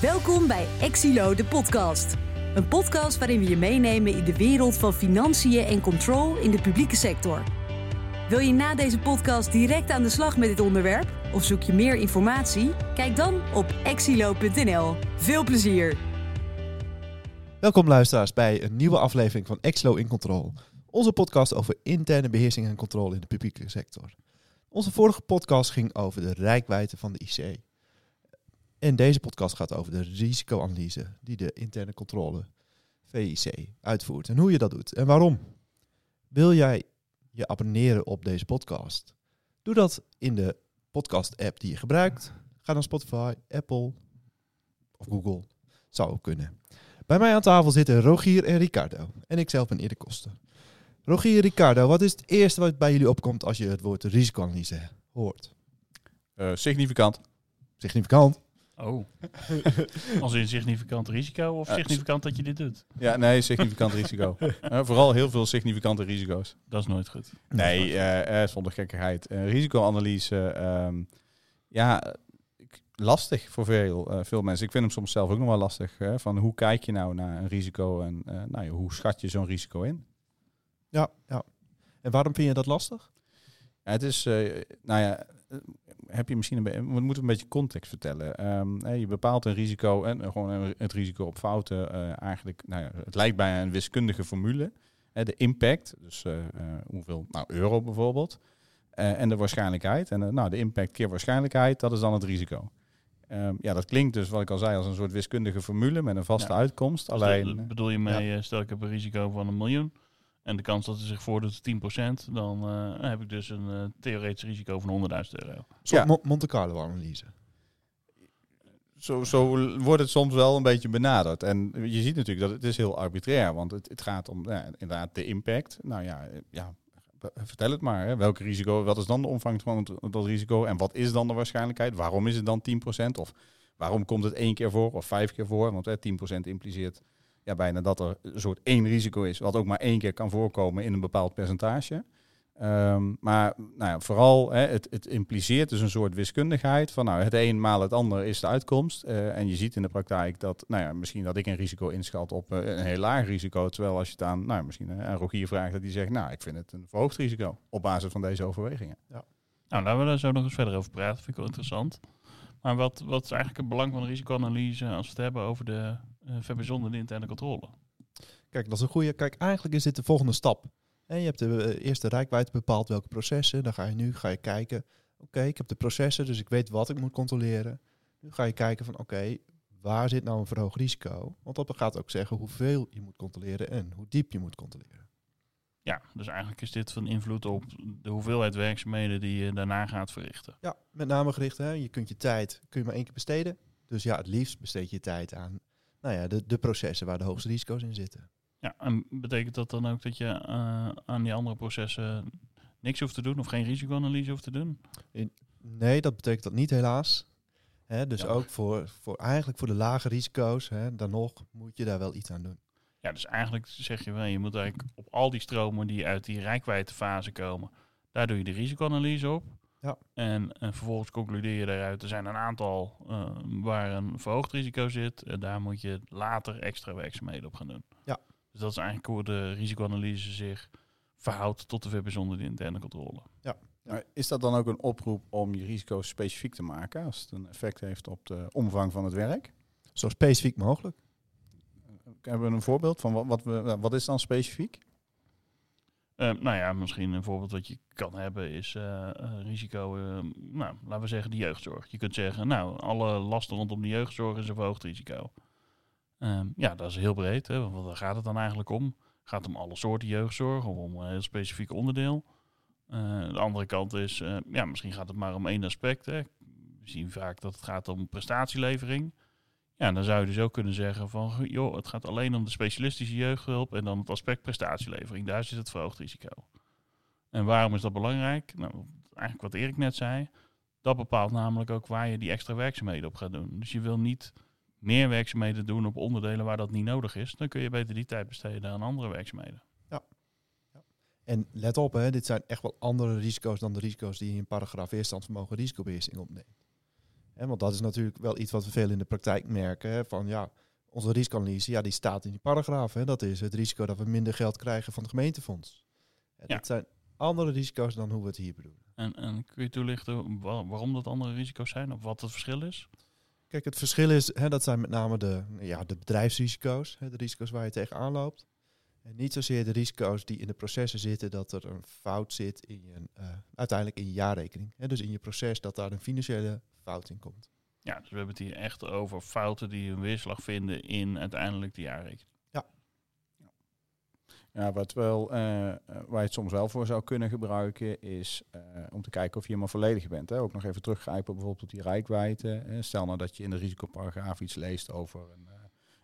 Welkom bij Exilo, de podcast. Een podcast waarin we je meenemen in de wereld van financiën en control in de publieke sector. Wil je na deze podcast direct aan de slag met dit onderwerp? Of zoek je meer informatie? Kijk dan op exilo.nl. Veel plezier! Welkom luisteraars bij een nieuwe aflevering van Exlo in Control. Onze podcast over interne beheersing en controle in de publieke sector. Onze vorige podcast ging over de rijkwijde van de IC. En deze podcast gaat over de risicoanalyse die de interne controle VIC uitvoert. En hoe je dat doet en waarom. Wil jij je abonneren op deze podcast? Doe dat in de podcast-app die je gebruikt. Ga naar Spotify, Apple of Google. Zou ook kunnen. Bij mij aan tafel zitten Rogier en Ricardo. En ik zelf ben Erik Kosten. Rogier en Ricardo, wat is het eerste wat bij jullie opkomt als je het woord risicoanalyse hoort? Uh, significant. Significant. Oh. Als in significant risico of significant dat je dit doet? Ja, nee, significant risico. Vooral heel veel significante risico's. Dat is nooit goed. Nee, eh, eh, zonder gekkigheid. Eh, risicoanalyse, ehm, ja, ik- lastig voor veel, eh, veel mensen. Ik vind hem soms zelf ook nog wel lastig. Hè, van hoe kijk je nou naar een risico en eh, nou, ja, hoe schat je zo'n risico in? Ja, ja. En waarom vind je dat lastig? Ja, het is, eh, nou ja, heb je misschien een beetje, we moeten een beetje context vertellen. Ehm, je bepaalt een risico en eh, gewoon een- het risico op fouten. eh, eigenlijk, nou ja, het lijkt bijna een wiskundige formule. De impact, dus eh, eh, hoeveel, nou euro bijvoorbeeld. Eh, en de waarschijnlijkheid. En eh, nou, de impact keer waarschijnlijkheid, dat is dan het risico. Ehm, ja, dat klinkt dus, wat ik al zei, als een soort wiskundige formule met een vaste Ja. uitkomst. Dus Alleen, bedoel je mee, eh, stel ik heb een risico van een miljoen en de kans dat het zich voordoet is 10%, dan eh, heb ik dus een eh, theoretisch risico van 100.000 euro. Zo'n Ja. Mo- Monte Carlo analyse. zo, zo wordt het soms wel een beetje benaderd. En je ziet natuurlijk dat het is heel arbitrair, want het, het gaat om ja, inderdaad de impact. Nou ja, eh, ja vertel het maar. Hè. Welk risico, wat is dan de omvang van het, dat risico en wat is dan de waarschijnlijkheid? Waarom is het dan 10%? Of waarom komt het één keer voor of vijf keer voor? Want hè, 10% impliceert ja, bijna dat er een soort één risico is, wat ook maar één keer kan voorkomen in een bepaald percentage. Ehm, maar nou ja, vooral, hè, het, het impliceert dus een soort wiskundigheid van nou, het een maal het ander is de uitkomst. Eh, en je ziet in de praktijk dat, nou ja, misschien dat ik een risico inschat op eh, een heel laag risico. Terwijl als je het aan, nou, misschien eh, aan Rogier vraagt, dat die zegt, nou, ik vind het een verhoogd risico op basis van deze overwegingen. Nou, laten we zo nog eens verder over praten. Vind ik wel interessant. Maar wat, wat is eigenlijk het belang van risicoanalyse als we het hebben over de uh, verbijzonderde interne controle? Kijk, dat is een goede. Kijk, eigenlijk is dit de volgende stap. En je hebt de eh, eerste rijkwijde bepaald welke processen. Dan ga je nu ga je kijken. Oké, ik heb de processen, dus ik weet wat ik moet controleren. Nu ga je kijken van oké, waar zit nou een verhoogd risico? Want dat gaat ook zeggen hoeveel je moet controleren en hoe diep je moet controleren. Ja, dus eigenlijk is dit van invloed op de hoeveelheid werkzaamheden die je daarna gaat verrichten. Ja, met name gericht. Hè? Je kunt je tijd kun je maar één keer besteden. Dus ja, het liefst besteed je tijd aan nou ja, de, de processen waar de hoogste risico's in zitten. Ja, en betekent dat dan ook dat je eh, aan die andere processen niks hoeft te doen of geen risicoanalyse hoeft te doen? Nee, dat betekent dat niet helaas. Dus ook voor, voor eigenlijk voor de lage risico's, hè, dan nog moet je daar wel iets aan doen. Ja, dus eigenlijk zeg je wel, je moet eigenlijk op al die stromen die uit die rijkwijdefase komen, daar doe je de risicoanalyse op. Ja. En, en vervolgens concludeer je daaruit, er zijn een aantal eh, waar een verhoogd risico zit. En daar moet je later extra werkzaamheden op gaan doen. Ja. Dus dat is eigenlijk hoe de risicoanalyse zich verhoudt tot de verbijzonderde interne controle. Maar is dat dan ook een oproep om je risico's specifiek te maken, als het een effect heeft op de omvang van het werk? Zo specifiek mogelijk. Hebben we een voorbeeld van wat, wat, we, wat is dan specifiek? Eh, nou ja, misschien een voorbeeld wat je kan hebben is eh, eh, risico, eh, nou, laten we zeggen de jeugdzorg. Je kunt zeggen, nou, alle lasten rondom de jeugdzorg is een verhoogd risico. Ehm, ja, dat is heel breed. Hè, want waar gaat het dan eigenlijk om? Gaat het om alle soorten jeugdzorg of om een heel specifiek onderdeel? Eh, de andere kant is, ja, misschien gaat het maar om één aspect. Hè. We zien vaak dat het gaat om prestatielevering. Ja, dan zou je dus ook kunnen zeggen van, joh, het gaat alleen om de specialistische jeugdhulp en dan het aspect prestatielevering. Daar zit het verhoogd risico. En waarom is dat belangrijk? Nou, eigenlijk wat Erik net zei. Dat bepaalt namelijk ook waar je die extra werkzaamheden op gaat doen. Dus je wil niet meer werkzaamheden doen op onderdelen waar dat niet nodig is. Dan kun je beter die tijd besteden aan andere werkzaamheden. En let op, hè, dit zijn echt wel andere risico's dan de risico's die je in paragraaf weerstandsvermogen risicobeheersing opneemt. Want dat is natuurlijk wel iets wat we veel in de praktijk merken. Hè, van ja, onze risicoanalyse, ja, die staat in die paragraaf. Hè, dat is het risico dat we minder geld krijgen van het gemeentefonds. En Ja. Dat zijn andere risico's dan hoe we het hier bedoelen. En, en kun je toelichten wa- waarom dat andere risico's zijn of wat het verschil is? Kijk, het verschil is, hè, dat zijn met name de, ja, de bedrijfsrisico's, hè, de risico's waar je tegenaan loopt. En niet zozeer de risico's die in de processen zitten, dat er een fout zit in je, eh, uiteindelijk in je jaarrekening. Hè, dus in je proces dat daar een financiële fout in komt. Ja, dus we hebben het hier echt over fouten die een weerslag vinden in uiteindelijk de jaarrekening. Ja, wat wel, eh, eh, waar je het soms wel voor zou kunnen gebruiken, is eh, om te kijken of je helemaal volledig bent. Hè. Ook nog even teruggrijpen bijvoorbeeld op die rijkwijde. hè. Stel nou dat je in de risicoparagraaf iets leest over een,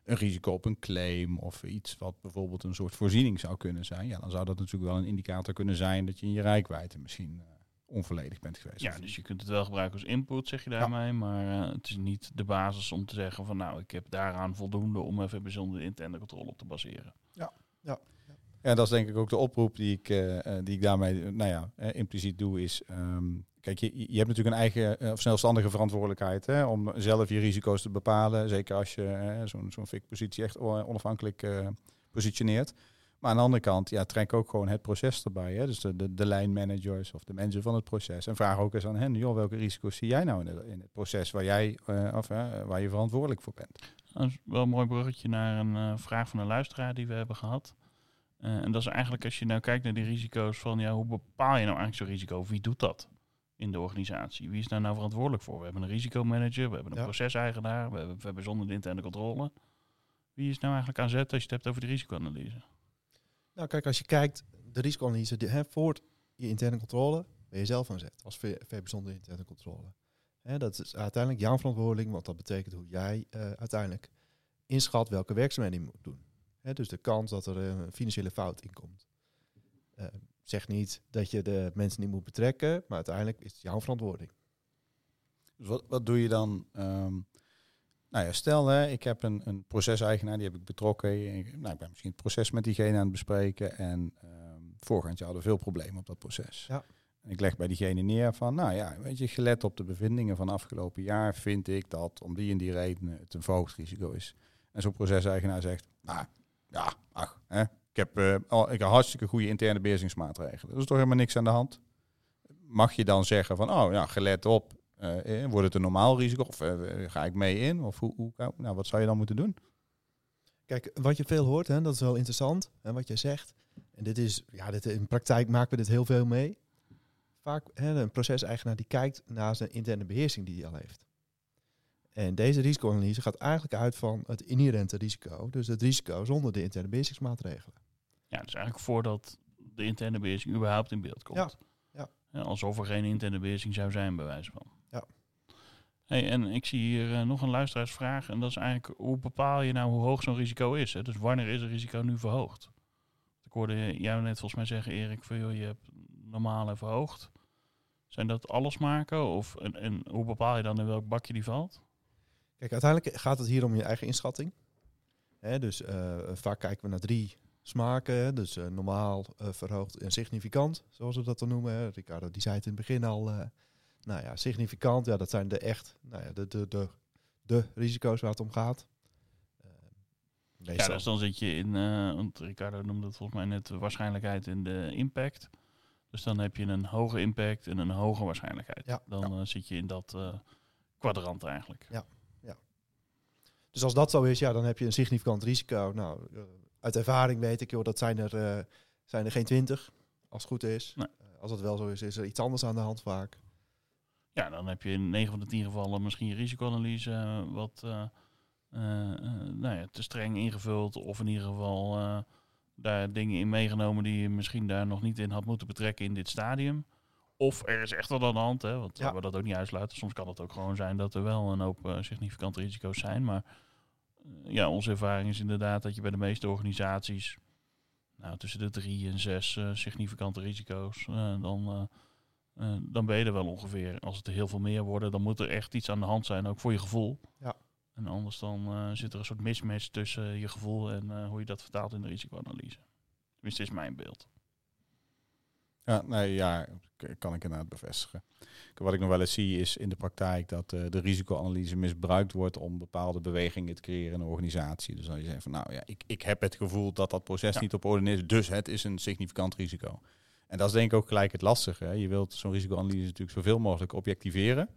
een risico op een claim of iets wat bijvoorbeeld een soort voorziening zou kunnen zijn. Ja, dan zou dat natuurlijk wel een indicator kunnen zijn dat je in je rijkwijde misschien eh, onvolledig bent geweest. Ja, dus je kunt het wel gebruiken als input, zeg je daarmee. Maar eh, het is niet de basis om te zeggen van nou, ik heb daaraan voldoende om even bijzonder de interne controle op te baseren. Ja, dat is denk ik ook de oproep die ik, eh, eh, die ik daarmee nou ja, eh, impliciet doe. Is, ehm, kijk, je, je hebt natuurlijk een eigen of zelfstandige verantwoordelijkheid hè, om zelf je risico's te bepalen. Zeker als je zo'n zo'n FIC-positie echt onafhankelijk eh, positioneert. Maar aan de andere kant, ja, trek ook gewoon het proces erbij. Hè? Dus de, de, de lijnmanagers of de mensen van het proces. En vraag ook eens aan hen, joh, welke risico's zie jij nou in, in het proces waar, jij, of, waar je verantwoordelijk voor bent? Dat is wel een mooi bruggetje naar een vraag van een luisteraar die we hebben gehad. Eh, en dat is eigenlijk als je nou kijkt naar die risico's van ja, hoe bepaal je nou eigenlijk zo'n risico? Wie doet dat in de organisatie? Wie is daar nou verantwoordelijk voor? We hebben een risicomanager, we hebben een Ja. proceseigenaar, we hebben, we hebben zonder de interne controle. Wie is nou eigenlijk aan zet als je het hebt over de risicoanalyse? Nou, kijk, als je kijkt, de risicoanalyse, die, hè, voor je interne controle ben je zelf aan zet als VB zonder interne controle. Hè, dat is uiteindelijk jouw verantwoording, want dat betekent hoe jij eh, uiteindelijk inschat welke werkzaamheden je moet doen. Hè, dus de kans dat er een financiële fout in komt. Eh, zeg niet dat je de mensen niet moet betrekken, maar uiteindelijk is het jouw verantwoording. Dus wat, wat doe je dan? ehm, nou ja, stel hè, ik heb een, een proceseigenaar, die heb ik betrokken. Ik, nou, ik ben misschien het proces met diegene aan het bespreken. En ehm voorgaand jaar hadden we veel problemen op dat proces. Ja. En ik leg bij diegene neer van, nou ja, weet je, gelet op de bevindingen van afgelopen jaar, vind ik dat om die en die redenen het een verhoogd risico is. En zo'n proceseigenaar zegt, nou ja, ach, hè, ik, heb, eh, al, ik heb hartstikke goede interne beheersingsmaatregelen. Er is toch helemaal niks aan de hand. Mag je dan zeggen van, oh ja, gelet op, eh, eh, wordt het een normaal risico? Of ga ik mee in? Of hoe, hoe, nou, wat zou je dan moeten doen? Kijk, wat je veel hoort, hè, dat is wel interessant, hè, wat je zegt. En dit is, ja, dit, in praktijk maken we dit heel veel mee. Vaak hè, een proceseigenaar die kijkt naar zijn interne beheersing die hij al heeft. En deze risicoanalyse gaat eigenlijk uit van het inherente risico. Dus het risico zonder de interne beheersingsmaatregelen. Ja, dus eigenlijk voordat de interne beheersing überhaupt in beeld komt. Ja, ja. Ja, alsof er geen interne beheersing zou zijn, bij wijze van. Ja. Hey, en ik zie hier eh, nog een luisteraarsvraag. En dat is eigenlijk, hoe bepaal je nou hoe hoog zo'n risico is? Hè? Dus wanneer is een risico nu verhoogd? Ik hoorde jou net volgens mij zeggen, Erik, van, joh, je hebt normaal en verhoogd. Zijn dat alles maken? Of, en, en hoe bepaal je dan in welk bakje die valt? Kijk, uiteindelijk gaat het hier om je eigen inschatting. Hè, dus eh, vaak kijken we naar drie smaken. Dus eh, normaal, eh, verhoogd en significant, zoals we dat dan noemen. Hè. Ricardo die zei het in het begin al. nou ja, significant, ja, dat zijn de echt nou ja, de, de, de, de risico's waar het om gaat. Ja, dus dan zit je in, want Ricardo noemde het volgens mij net de waarschijnlijkheid en de impact. Dus dan heb je een hoge impact en een hoge waarschijnlijkheid. Ja, dan zit je in dat kwadrant eigenlijk. Dus als dat zo is, ja, dan heb je een significant risico. Nou, eh, uit ervaring weet ik, joh, dat zijn er, eh, zijn er geen twintig, als het goed is. Nee. Eh, als het wel zo is, is er iets anders aan de hand vaak. Ja, dan heb je in 9 van de 10 gevallen misschien je risicoanalyse eh, wat nou ja, te streng ingevuld. Of in ieder geval daar dingen in meegenomen die je misschien daar nog niet in had moeten betrekken in dit stadium. Of er is echt wat aan de hand, hè, want Ja. we dat ook niet uitsluiten. Soms kan het ook gewoon zijn dat er wel een hoop eh, significante risico's zijn. Maar eh, ja, onze ervaring is inderdaad dat je bij de meeste organisaties nou, tussen de drie en zes eh, significante risico's, dan, dan ben je er wel ongeveer. Als het er heel veel meer worden, dan moet er echt iets aan de hand zijn, ook voor je gevoel. Ja. En anders dan zit er een soort mismatch tussen je gevoel en hoe je dat vertaalt in de risicoanalyse. Tenminste, is mijn beeld. Ja, nee, ja, kan ik inderdaad bevestigen. Wat ik nog wel eens zie is in de praktijk dat eh, de risicoanalyse misbruikt wordt om bepaalde bewegingen te creëren in een organisatie. Dus dan je zegt van nou ja, ik, ik heb het gevoel dat dat proces Ja. niet op orde is, dus het is een significant risico. En dat is denk ik ook gelijk het lastige. Hè. Je wilt zo'n risicoanalyse natuurlijk zoveel mogelijk objectiveren.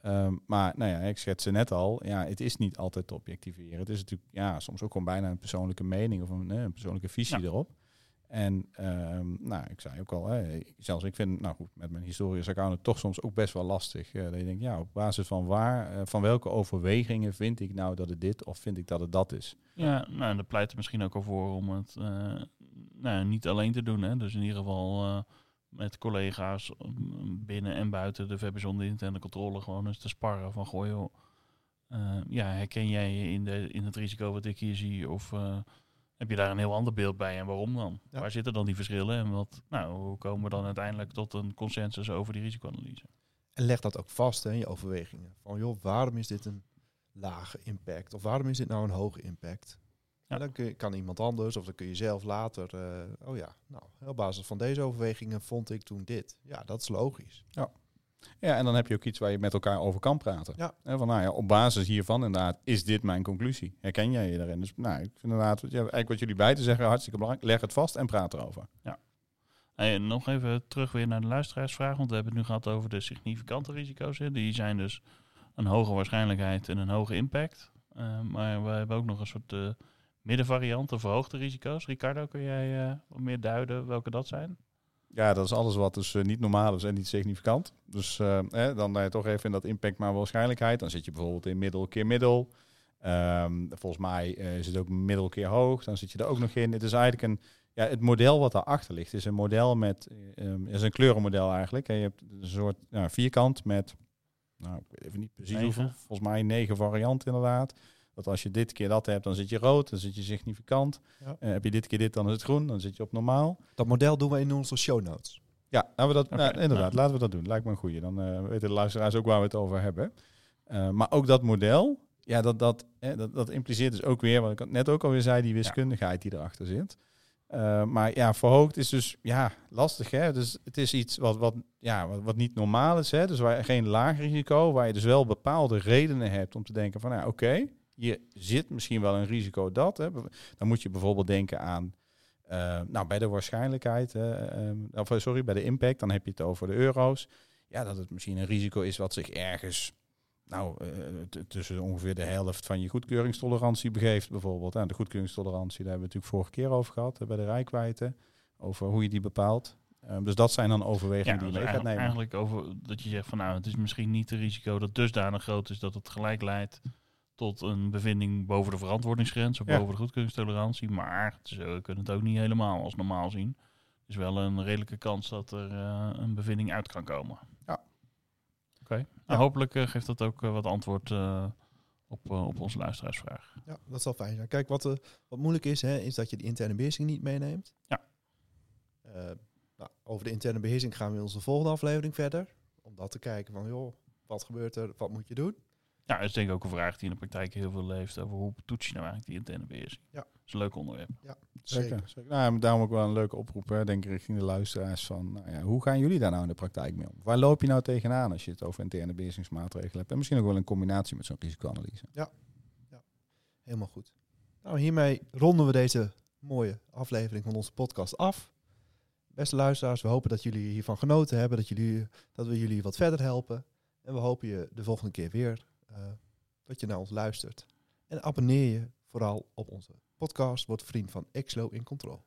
Ehm, maar nou ja, ik schetste net al, ja, het is niet altijd te objectiveren. Het is natuurlijk ja, soms ook gewoon bijna een persoonlijke mening of een, een persoonlijke visie Ja. erop. En ehm, nou, ik zei ook al, zelfs ik vind, nou goed, met mijn historisch accountant toch soms ook best wel lastig. eh, dat je denkt, ja, op basis van waar, eh, van welke overwegingen vind ik nou dat het dit of vind ik dat het dat is? Ja, nou, dat pleit er misschien ook al voor om het eh, nou, niet alleen te doen. Hè. Dus in ieder geval met collega's mm, binnen en buiten de VBZon de interne controle gewoon eens te sparren van goh joh, ja, herken jij je in, de, in het risico wat ik hier zie of heb je daar een heel ander beeld bij en waarom dan? Ja. Waar zitten dan die verschillen en wat, nou, hoe komen we dan uiteindelijk tot een consensus over die risicoanalyse? En leg dat ook vast hè, in je overwegingen. Van joh, waarom is dit een lage impact? Of waarom is dit nou een hoge impact? Ja. En dan kun je, kan iemand anders of dan kun je zelf later... eh, oh ja, nou, op basis van deze overwegingen vond ik toen dit. Ja, dat is logisch. Ja, en dan heb je ook iets waar je met elkaar over kan praten. Ja. En van, nou ja, op basis hiervan inderdaad, is dit mijn conclusie? Herken jij je daarin? Dus nou, ik vind inderdaad, ja, eigenlijk wat jullie beiden zeggen, hartstikke belangrijk. Leg het vast en praat erover. Hey, en nog even terug weer naar de luisteraarsvraag, want we hebben het nu gehad over de significante risico's. Hè. Die zijn dus een hoge waarschijnlijkheid en een hoge impact. Eh, maar we hebben ook nog een soort eh middenvariant, de verhoogde risico's. Ricardo, kun jij eh, wat meer duiden welke dat zijn? Ja, dat is alles wat dus eh, niet normaal is en niet significant. Dus eh, dan je toch even in dat impact maar waarschijnlijkheid. Dan zit je bijvoorbeeld in middel keer middel. Ehm, volgens mij eh, is het ook middel keer hoog. Dan zit je er ook nog in. Het is eigenlijk een... Ja, het model wat daarachter ligt is een model met... eh, ehm, is een kleurenmodel eigenlijk. En je hebt een soort vierkant met... Nou, ik weet even niet precies hoeveel. Volgens mij negen varianten inderdaad. Dat als je dit keer dat hebt, dan zit je rood. Dan zit je significant. Ja. Eh, heb je dit keer dit, dan is het groen. Dan zit je op normaal. Dat model doen we in onze show notes. Ja, laten we dat, nou, inderdaad, laten we dat doen. Lijkt me een goeie. Dan eh, weten de luisteraars ook waar we het over hebben. Eh, maar ook dat model, ja, dat, dat, eh, dat, dat impliceert dus ook weer, wat ik net ook alweer zei, die wiskundigheid die erachter zit. Eh, maar ja, verhoogd is dus ja, lastig. Hè? Dus het is iets wat, wat, ja, wat, wat niet normaal is. Hè? Dus waar je geen laag risico, waar je dus wel bepaalde redenen hebt om te denken van, nou, oké, hier zit misschien wel een risico dat. Hè? Dan moet je bijvoorbeeld denken aan eh, nou, bij de waarschijnlijkheid, ehm, of eh, sorry, bij de impact, dan heb je het over de euro's. Ja, dat het misschien een risico is wat zich ergens, nou, eh, tussen ongeveer de helft van je goedkeuringstolerantie begeeft, bijvoorbeeld. En de goedkeuringstolerantie, daar hebben we het natuurlijk vorige keer over gehad, eh, bij de rijkwijde, over hoe je die bepaalt. Ehm, dus dat zijn dan overwegingen die je dus mee gaat nemen. eigenlijk over dat je zegt van nou, het is misschien niet een risico dat dusdanig groot is dat het gelijk leidt tot een bevinding boven de verantwoordingsgrens of Ja. boven de goedkeuringstolerantie. Maar we kunnen het ook niet helemaal als normaal zien. Er is wel een redelijke kans dat er eh, een bevinding uit kan komen. Ja. Oké. Nou, Ja. hopelijk eh, geeft dat ook eh, wat antwoord op, op onze luisteraarsvraag. Ja, dat zal fijn zijn. Kijk, wat, wat moeilijk is, hè, is dat je de interne beheersing niet meeneemt. Ja. Nou, over de interne beheersing gaan we in onze volgende aflevering verder. Om dat te kijken van, joh, wat gebeurt er, wat moet je doen? Ja, dat is denk ik ook een vraag die in de praktijk heel veel leeft over hoe toets je nou eigenlijk die interne beheersing. Ja. Dat is een leuk onderwerp. Zeker. zeker. Nou, daarom ook wel een leuke oproep, hè, denk ik, richting de luisteraars van, nou ja, hoe gaan jullie daar nou in de praktijk mee om? Waar loop je nou tegenaan als je het over interne beheersingsmaatregelen hebt? En misschien ook wel in combinatie met zo'n risicoanalyse. Helemaal goed. Nou, hiermee ronden we deze mooie aflevering van onze podcast af. Beste luisteraars, we hopen dat jullie hiervan genoten hebben, dat, jullie, dat we jullie wat verder helpen. En we hopen je de volgende keer weer dat je naar ons luistert. En abonneer je vooral op onze podcast. Word vriend van Exlo in Control.